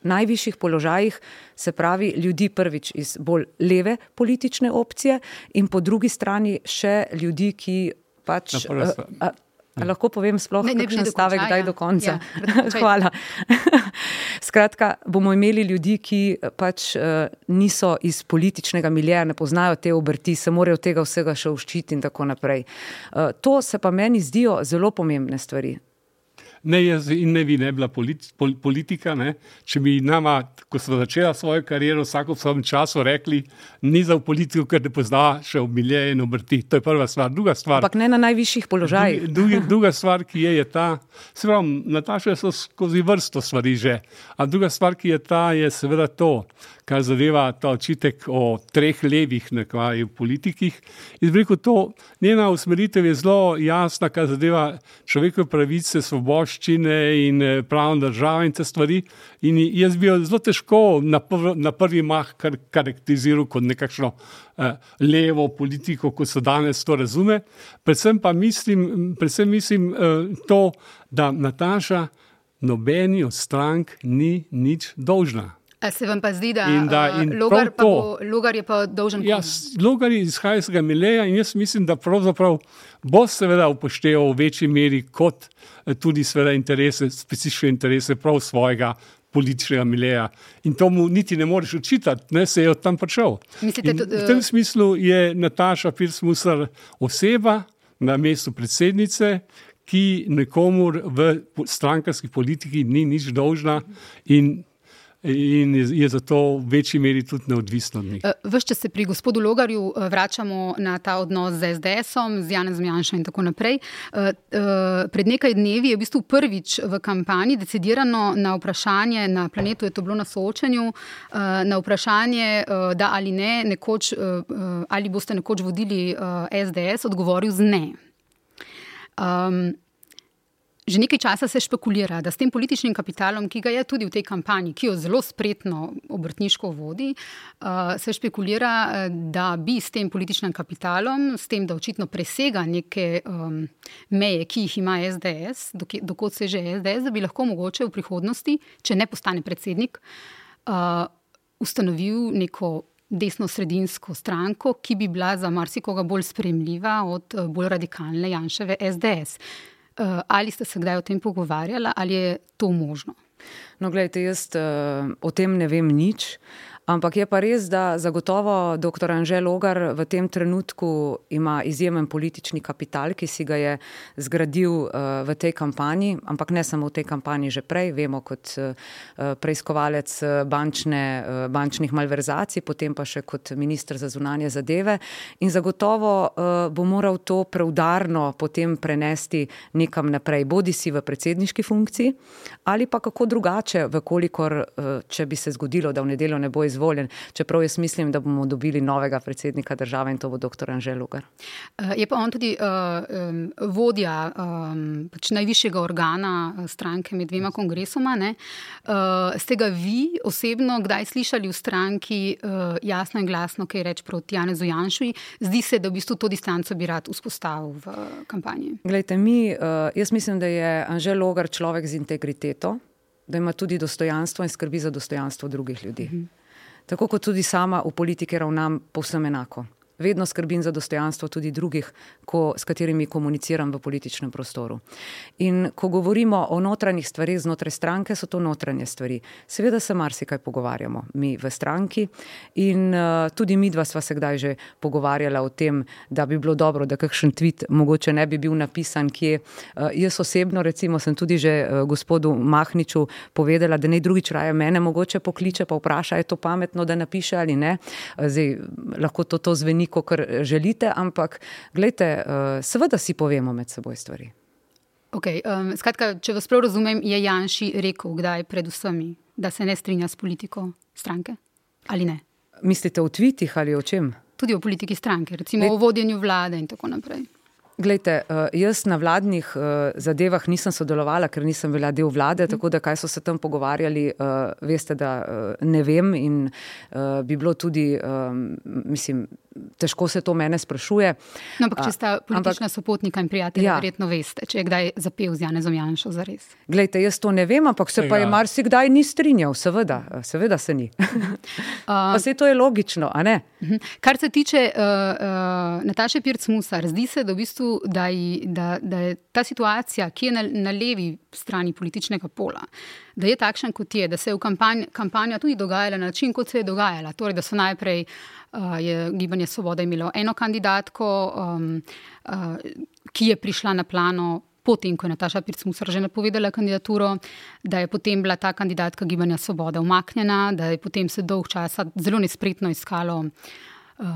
najvišjih položajih, se pravi, ljudi prvič iz bolj leve politične opcije in po drugi strani še ljudi, ki pač, a, a lahko povem sploh nekaj stavek, kdaj ja. do konca? Ja, <laughs> Hvala. <laughs> Skratka, bomo imeli ljudi, ki pač uh, niso iz političnega milija, ne poznajo te obrti, se morajo tega vsega še uščiti in tako naprej. Uh, to se pa meni zdijo zelo pomembne stvari ne jaz in ne vi, ne bila politi, pol, politika. Ne. Če bi nama, ko smo začeli svojo kariero, vsako v svojem času rekli, ni za politiko, ker ne pozna še omilje in obrti. To je prva stvar. Druga stvar. Ampak ne na najvišjih položajih. Druga, druga stvar, ki je, je ta, se pravi, Nataša so skozi vrsto stvari že. A druga stvar, ki je ta, je seveda to kar zadeva ta očitek o treh levih nekaj v politikih. Izrekel to, njena usmeritev je zelo jasna, kar zadeva človekove pravice, svoboščine in eh, pravno državo in te stvari. In jaz bi jo zelo težko na, prv, na prvi mah kar, karakteriziral kot nekakšno eh, levo politiko, kot se danes to razume. Predvsem pa mislim, predvsem mislim eh, to, da Nataša nobeni od strank ni nič dolžna. A se vam pa zdi, da, in da in logar, pa bo, logar je pa dolžen? Ja, logar izhaja iz tega mileja in jaz mislim, da pravzaprav bo seveda upošteval v večji meri kot eh, tudi seveda interese, specifične interese prav svojega političnega mileja. In to mu niti ne moreš učitati, ne se je od tam prišel. Mislite, v tem smislu je Nataša Pirsmusar oseba na mestu predsednice, ki nekomu v strankarski politiki ni nič dolžna in in je zato v večji meri tudi neodvisno od njih. Eh, Vse, če se pri gospodu Logarju eh, vračamo na ta odnos z SDS-om, z Janem Zmjanšom in tako naprej. Eh, pred nekaj dnevi je v bistvu prvič v kampanji decidirano na vprašanje, na planetu je to bilo na soočanju, na vprašanje, da ali ne, nekoč, ali boste nekoč vodili SDS, odgovoril z ne. Um, Že nekaj časa se špekulira, da s tem političnim kapitalom, ki ga je tudi v tej kampanji, ki jo zelo spretno obrtniško vodi, uh, se špekulira, eh, da bi s tem političnim kapitalom, s tem, da očitno presega neke um, meje, ki jih ima SDS, dokot se že SDS, da bi lahko mogoče v prihodnosti, če ne postane predsednik, uh, ustanovil neko. Desno-sredinsko stranko, ki bi bila za marsikoga bolj sprejemljiva od bolj radikalne Janševe SDS. Eh, ali ste se kdaj o tem pogovarjali, ali je to možno? No, gledajte, jaz uh, o tem ne vem nič. Ampak je pa res, da zagotovo dr. Anžel Logar v tem trenutku ima izjemen politični kapital, ki si ga je zgradil uh, v tej kampanji, ampak ne samo v tej kampanji, že prej, vemo kot uh, preiskovalec bančne, uh, bančnih malverzacij, potem pa še kot ministr za zunanje zadeve. In zagotovo bo moral to preudarno potem prenesti nekam naprej, bodi si v predsedniški funkciji ali pa kako drugače, vkolikor, če bi se zgodilo, da v nedeljo ne bo izvedel izvoljen. Čeprav jaz mislim, da bomo dobili novega predsednika države in to bo dr. Anžel Lugar. Eh, je pa on tudi uh, vodja um, pač najvišjega organa eh, stranke med dvema kongresoma. Uh, ste ga vi osebno kdaj slišali v stranki uh, jasno in glasno, kaj reč proti Janezu Janšu? Zdi se, da v bistvu to distanco bi rad vzpostavil v kampanji. Glejte, mi, uh, jaz mislim, da je Anžel Logar človek z integriteto. Da ima tudi dostojanstvo in skrbi za dostojanstvo drugih ljudi. Uh mhm. Tako kot tudi sama v politiki ravnam povsem enako vedno skrbim za dostojanstvo tudi drugih, ko, s katerimi komuniciram v političnem prostoru. In ko govorimo o notranjih stvarih znotraj stranke, so to notranje stvari. Seveda se marsikaj pogovarjamo, mi v stranki in uh, tudi mi dva sva se kdaj že pogovarjala o tem, da bi bilo dobro, da kakšen tweet mogoče ne bi bil napisan, kje. Uh, jaz osebno recimo sem tudi že uh, gospodu Mahniču povedala, da naj drugič raje mene mogoče pokliče pa vpraša, je to pametno, da napiše ali ne. Uh, zdaj, lahko to, to zveni ni, kot želite, ampak gledajte, uh, seveda si povemo med seboj stvari. Okay, um, skratka, če vas prav razumem, je Janši rekel, kdaj pred vsemi, da se ne strinja s politiko stranke ali ne? Mislite o tvitih ali o čem? Tudi o politiki stranke, recimo Lej... o vodenju vlade in tako naprej. Glejte, eh, jaz na vladnih eh, zadevah nisem sodelovala, ker nisem bila del vlade, mhm. tako da kaj so se tam pogovarjali, veste, da ne vem in bi bilo tudi, mislim, težko se to mene sprašuje. No, ampak, če sta politična ampak, sopotnika in prijatelja, ja. verjetno veste, če je kdaj zapel z Janezom Janšo za res. Glejte, jaz to ne vem, ampak se Ega. pa je marsikdaj ni strinjal, seveda, seveda se ni. <laughs> pa se to je logično, a ne? Mhm. Kar se tiče uh, uh, Nataše Pirc-Musar, zdi se, da, v bistvu, da, da, da je ta situacija, ki je na, na levi strani političnega pola, da je takšen, kot je, da se je kampanj, kampanja tudi dogajala na način, kot se je dogajala. Torej, da so najprej uh, je Gibanje Svoboda imelo eno kandidatko, um, uh, ki je prišla na plano. Potem, ko je Nataša Pircmusar že napovedala kandidaturo, da je potem bila ta kandidatka Gibanja Svoboda umaknjena, da je potem se dolg časa zelo nespretno iskalo uh,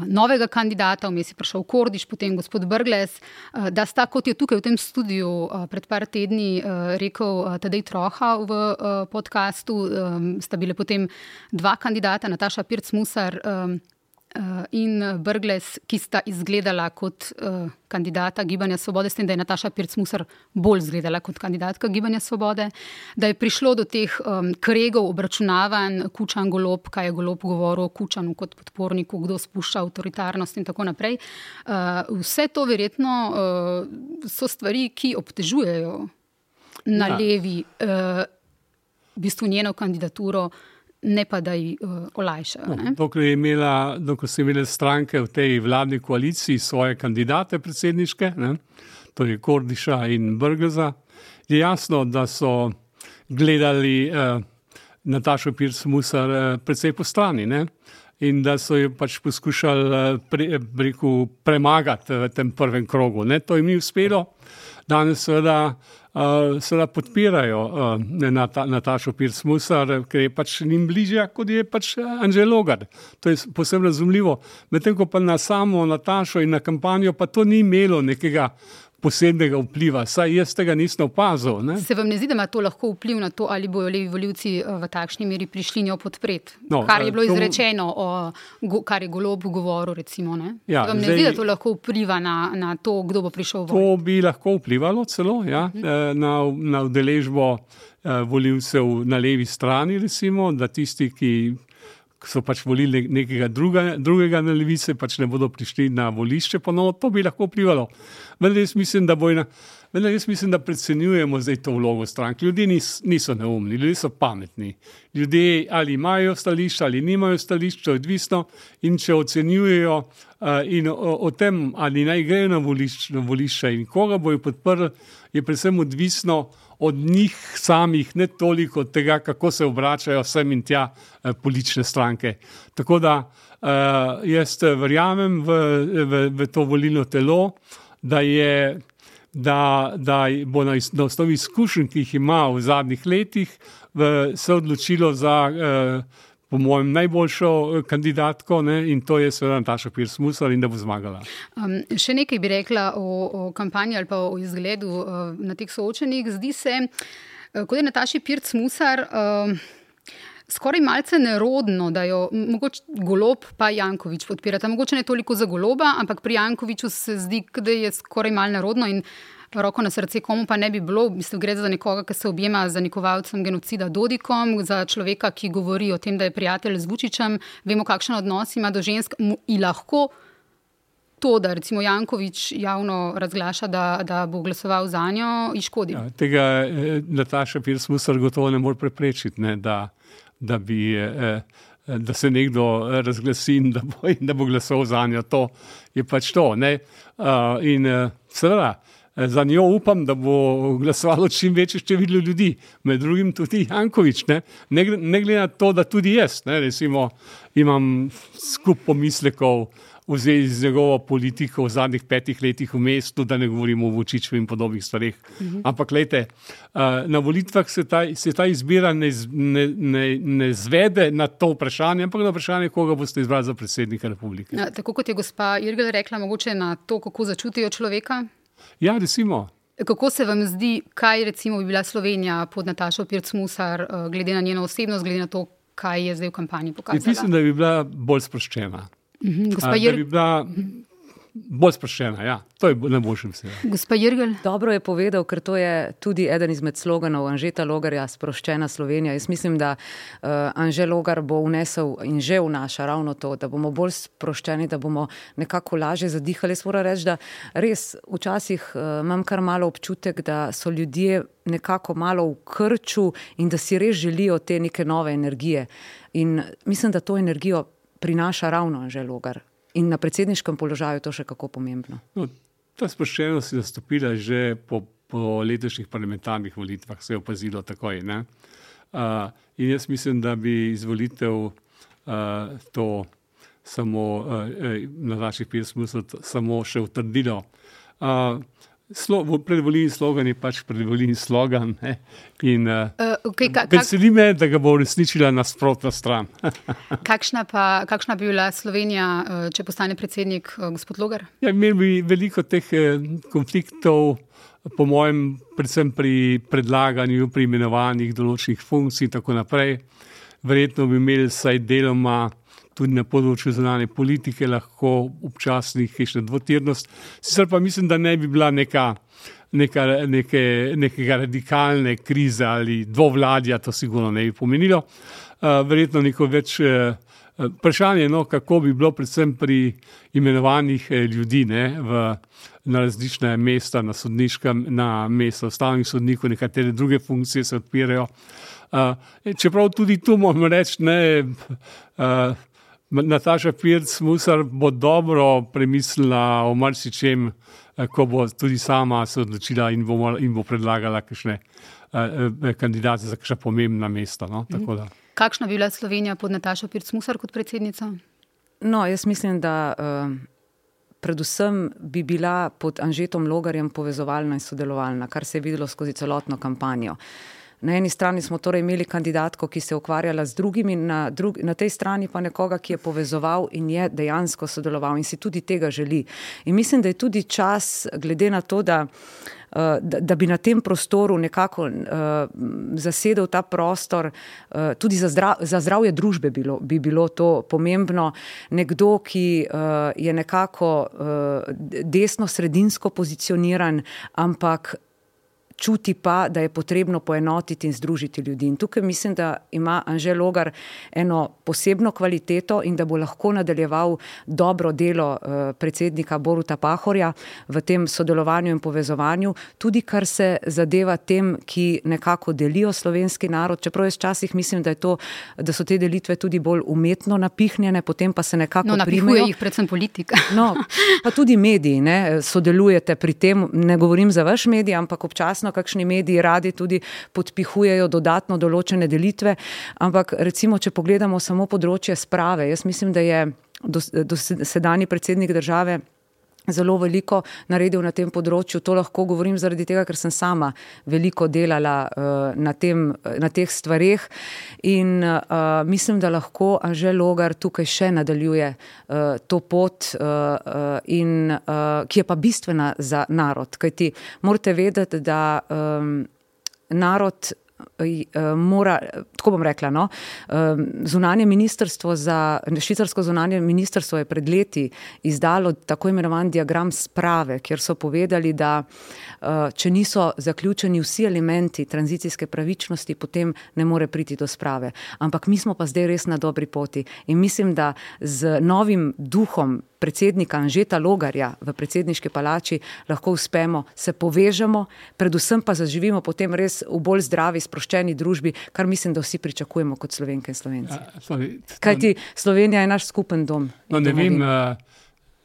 novega kandidata, vmes je prišel Kordiš, potem gospod Brgles, uh, da sta, kot je tukaj v tem studiu uh, pred par tedni rekel Tadej Troha v podkastu, sta bile potem dva kandidata, Nataša Pircmusar. Eh, in Brgles, ki sta izgledala kot uh, kandidata Gibanja Svobode, s tem, da je Nataša Pirc-Musar bolj izgledala kot kandidatka Gibanja Svobode, da je prišlo do teh um, kregov, obračunavanj, kučan golob, kaj je golob govoril o kučanu kot podporniku, kdo spušča avtoritarnost in tako naprej. Uh, vse to verjetno uh, so stvari, ki obtežujejo na ja. levi uh, v bistvu njeno kandidaturo ne pa da jih uh, olajšajo. No, dokler, imela, dokler so imele stranke v tej vladni koaliciji svoje kandidate predsedniške, ne, torej Kordiša in Brgeza, je jasno, da so gledali uh, Natašo Pirs-Musar uh, predvsej po strani. Ne. In da so jo pač poskušali pre, premagati v tem prvem krogu. Ne? To jim ni uspelo. Danes, seveda, uh, seveda podpirajo uh, Natašo Pirsmusar, ker je pač njim bližja, kot je pač Anžel Logar. To je posebno razumljivo. Medtem ko pa na samo Natašo in na kampanjo, pa to ni imelo nekega posebnega vpliva, saj jaz tega nisem opazil. Ne? Se vam ne zdi, da ima to lahko vpliv na to, ali bojo levi voljivci eh, v takšni meri prišli njo podpreti? No, kar je bilo to... izrečeno, o, kar je golob govoril. Recimo, ja, Se vam ne zdaj... zdi, da to lahko vpliva na, na to, kdo bo prišel v voljo? To bi lahko vplivalo celo ja, uh mhm. eh, -huh. na, na udeležbo. Eh, Voljivcev na levi strani, recimo, da tisti, ki so pač volili nekega druga, drugega na levice, pač ne bodo prišli na volišče ponovno, to bi lahko vplivalo. Vendar jaz mislim, da bojna. Vendar jaz mislim, da predcenjujemo zdaj to vlogo strank. Ljudje nis, niso neumni, ljudje so pametni. Ljudje ali imajo stališče ali nimajo je odvisno. In če ocenjujejo uh, in o, o tem, ali naj grejo na volišče, na volišče in koga bojo podprli, je predvsem odvisno od njih samih, ne toliko od tega, kako se obračajo sem in tja uh, politične stranke. Tako da uh, jaz verjamem v, v, v to volilno telo, da je da, da bo na, na osnovi izkušenj, ki jih ima v zadnjih letih, v, se odločilo za, eh, po mojem, najboljšo eh, kandidatko ne, in to je seveda Nataša Pirs-Musar in da bo zmagala. Um, še nekaj bi rekla o, o kampanji ali pa o izgledu uh, na teh soočenih. Zdi se, uh, kot je Nataša Pirs-Musar. Uh, Skoraj malce nerodno, da jo mogoče Golob pa Jankovič podpirata. Mogoče ne toliko za Goloba, ampak pri Jankoviču se zdi, da je skoraj malce nerodno in roko na srce, komu pa ne bi bilo. Mislim, gre za nekoga, ki se objema z zanikovalcem genocida Dodikom, za človeka, ki govori o tem, da je prijatelj z Vučičem, vemo, kakšen odnos ima do žensk in lahko. To, da recimo Jankovič javno razglaša, da, da bo glasoval za njo, iškodi. Ja, tega eh, Nataša Pirsmusar gotovo ne more preprečiti. Ne, da da, bi, eh, eh, da se nekdo razglasi in da bo, in da bo glasoval za njo. To je pač to. Ne? In seveda. Za njo upam, da bo glasovalo čim večje število ljudi, med drugim tudi Jankovič. Ne, ne, ne glede na to, da tudi jaz ne, recimo, imam skup pomislekov, v zvezi z njegovo politiko v zadnjih petih letih v mestu, da ne govorimo o Vučiću in podobnih stvareh. Uh mhm. Ampak, gledajte, na volitvah se ta, se ta izbira ne, ne, ne, ne zvede na to vprašanje, ampak na vprašanje, koga boste izbrali za predsednika republike. Ja, tako kot je gospa Irgl rekla, mogoče na to, kako začutijo človeka. Ja, recimo. Kako se vam zdi, kaj recimo bi bila Slovenija pod Natašo Pirc-Musar, glede na njeno osebnost, glede na to, kaj je zdaj v kampanji pokazala? Mislim, da bi bila bolj sproščena. Mhm, gospa Jr. Da bi bila bolj sproščena. Ja. To je najboljši vse. Gospa Jrgel. Dobro je povedal, ker to je tudi eden izmed sloganov Anžeta Logarja, sproščena Slovenija. Jaz mislim, da uh, Anže Logar bo vnesel in že vnaša ravno to, da bomo bolj sproščeni, da bomo nekako lažje zadihali. Jaz moram reči, da res včasih uh, imam kar malo občutek, da so ljudje nekako malo v krču in da si res želijo te neke nove energije. In mislim, da to energijo prinaša ravno Anže Logar. In na predsedniškem položaju je to še kako pomembno. No, ta sproščenost je nastopila že po, po letošnjih parlamentarnih volitvah, se je opazilo takoj. Uh, in jaz mislim, da bi izvolitev uh, to samo uh, na naših pismih samo še utrdilo. Uh, Slo, predvoljni slogan je pač predvoljni slogan. Ne? In, uh, okay, ka, veseli me, da ga bo uresničila nasprotna stran. <laughs> kakšna, pa, kakšna bi bila Slovenija, če postane predsednik gospod Logar? Ja, imeli bi veliko teh konfliktov, po mojem, predvsem pri predlaganju, pri imenovanjih določenih funkcij in tako naprej. Verjetno bi imeli vsaj deloma tudi na področju zunanje politike lahko občasnih hišna dvotirnost. Sicer pa mislim, da ne bi bila neka, neka, neke, nekega radikalne krize ali dvovladja, to sigurno ne bi pomenilo. Uh, verjetno neko več uh, vprašanje, no, kako bi bilo predvsem pri imenovanjih uh, ljudi ne, v, na različne mesta, na sodniškem, na mesta ustavnih sodnikov, nekatere druge funkcije se odpirajo. Uh, čeprav tudi tu moramo reči, da uh, Nataša Pirc Musar bo dobro premislila o marsičem, eh, ko bo tudi sama se odločila in bo, in bo predlagala kakšne uh, kandidate za kakšna pomembna mesta. No? Mhm. Kakšna bi bila Slovenija pod Natašo Pirc Musar kot predsednica? No, jaz mislim, da uh, predvsem bi bila pod Anžetom Logarjem povezovalna in sodelovalna, kar se je videlo skozi celotno kampanjo. Na eni strani smo torej imeli kandidatko, ki se je ukvarjala z drugimi, na, drug, na tej strani pa nekoga, ki je povezoval in je dejansko sodeloval in si tudi tega želi. In mislim, da je tudi čas, glede na to, da, eh, da, da bi na tem prostoru nekako uh, zasedel ta prostor, uh, tudi za, zdrav, za zdravje družbe bilo, bi bilo to pomembno. Nekdo, ki uh, je nekako uh, desno-sredinsko pozicioniran, ampak čuti pa, da je potrebno poenotiti in združiti ljudi. In tukaj mislim, da ima Anžel Logar eno posebno kvaliteto in da bo lahko nadaljeval dobro delo uh, predsednika Boruta Pahorja v tem sodelovanju in povezovanju, tudi kar se zadeva tem, ki nekako delijo slovenski narod. Čeprav jaz včasih mislim, da, to, da so te delitve tudi bolj umetno napihnjene, potem pa se nekako no, primajo. jih predvsem politika. <laughs> no, pa tudi mediji ne, sodelujete pri tem, ne govorim za vaš medij, ampak občasno verjetno kakšni mediji radi tudi podpihujejo dodatno določene delitve. Ampak recimo, če pogledamo samo področje sprave, jaz mislim, da je dosedajni do predsednik države. Zelo veliko naredil na tem področju. To lahko govorim zaradi tega, ker sem sama veliko delala uh, na, tem, na teh stvarih. In uh, mislim, da lahko Anžel Logar tukaj še nadaljuje uh, to pot, uh, in, uh, ki je pa bistvena za narod. Kaj ti morate vedeti, da um, narod. Mora, tako bom rekla, no, zunanje ministrstvo za, švicarsko zunanje ministrstvo je pred leti izdalo tako imenovan diagram sprave, kjer so povedali, da Eh, če niso zaključeni vsi elementi tranzicijske pravičnosti, potem ne more priti do sprave. Ampak mi smo pa zdaj res na dobri poti in mislim, da z novim duhom predsednika Anžeta Logarja v predsedniški palači lahko uspemo, se povežemo, predvsem pa zaživimo potem res v bolj zdravi, sproščeni družbi, kar mislim, da vsi pričakujemo kot slovenke in slovenci. Ja, Kaj ti Slovenija je naš skupen dom? No, ne, vem, uh,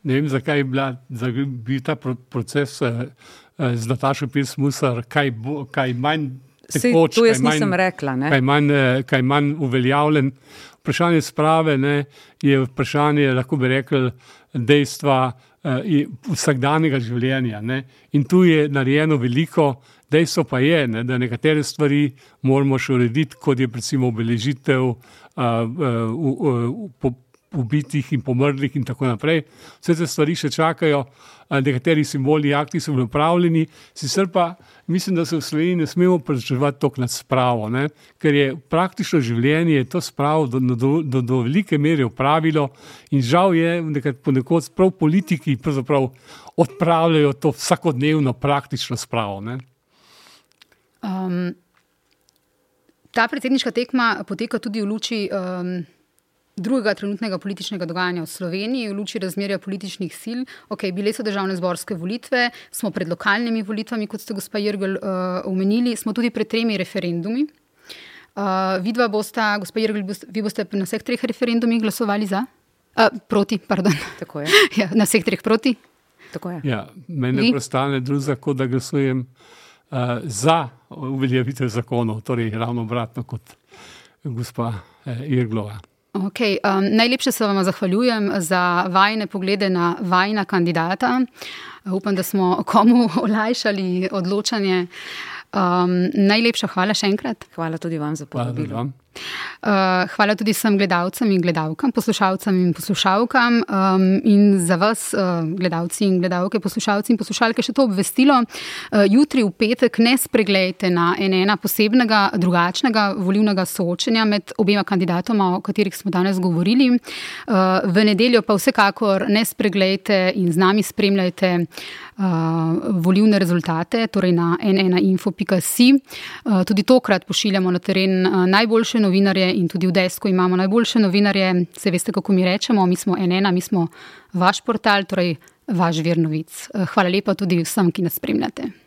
ne vem, zakaj je bil ta proces. Uh, z Natašo Pilsmusar, kaj, kaj manj tekoč, kaj manj, rekla, kaj, manj, kaj manj uveljavljen. Vprašanje sprave ne, je vprašanje, lahko bi rekel, dejstva eh, vsakdanjega življenja. Ne. In tu je narejeno veliko, dejstvo pa je, ne, da nekatere stvari moramo še urediti, kot je recimo obeležitev uh, uh, uh, uh, ubitih in pomrlih in tako naprej. Vse te stvari še čakajo, nekateri simbolni akti so bili upravljeni, sicer pa mislim, da se v Sloveniji ne smemo preživeti tok nad spravo, ne? ker je praktično življenje to spravo do, do, do, do velike mere upravilo in žal je ponekod prav politiki odpravljajo to vsakodnevno praktično spravo. Um, ta predsedniška tekma poteka tudi v luči. Um, drugega trenutnega političnega dogajanja v Sloveniji, v luči razmerja političnih sil. Ok, bile so državne zborske volitve, smo pred lokalnimi volitvami, kot ste gospa Jrgel uh, omenili, smo tudi pred tremi referendumi. Uh, vidva bosta, gospa Jrgel, vi boste na vseh treh referendumih glasovali za? Uh, proti, pardon. <laughs> Tako je. <laughs> ja, na vseh treh proti? Tako je. Ja, meni prostane druga, kot da glasujem uh, za uveljavitev zakonov, torej ravno obratno kot gospa uh, Jrglova. Okay, um, najlepše se vam zahvaljujem za vajne poglede na vajna kandidata. Upam, da smo komu <laughs> olajšali odločanje. Um, najlepša hvala še enkrat. Hvala tudi vam za povabilo. Uh, hvala tudi vsem gledalcem in gledalkam, poslušalcem in poslušalkam um, in za vas, uh, gledalci in gledalke, poslušalci in poslušalke, še to obvestilo. Uh, jutri v petek ne spregledajte na enega posebnega, drugačnega volivnega soočenja med obema kandidatoma, o katerih smo danes govorili. Uh, v nedeljo pa vsekakor ne spregledajte in z nami spremljajte. Uh, volivne rezultate, torej na nnainfo.com. Uh, tudi tokrat pošiljamo na teren uh, najboljše novinarje in tudi v Desku imamo najboljše novinarje. Se veste, kako mi rečemo, mi smo NN, mi smo vaš portal, torej vaš vir novic. Hvala lepa tudi vsem, ki nas spremljate.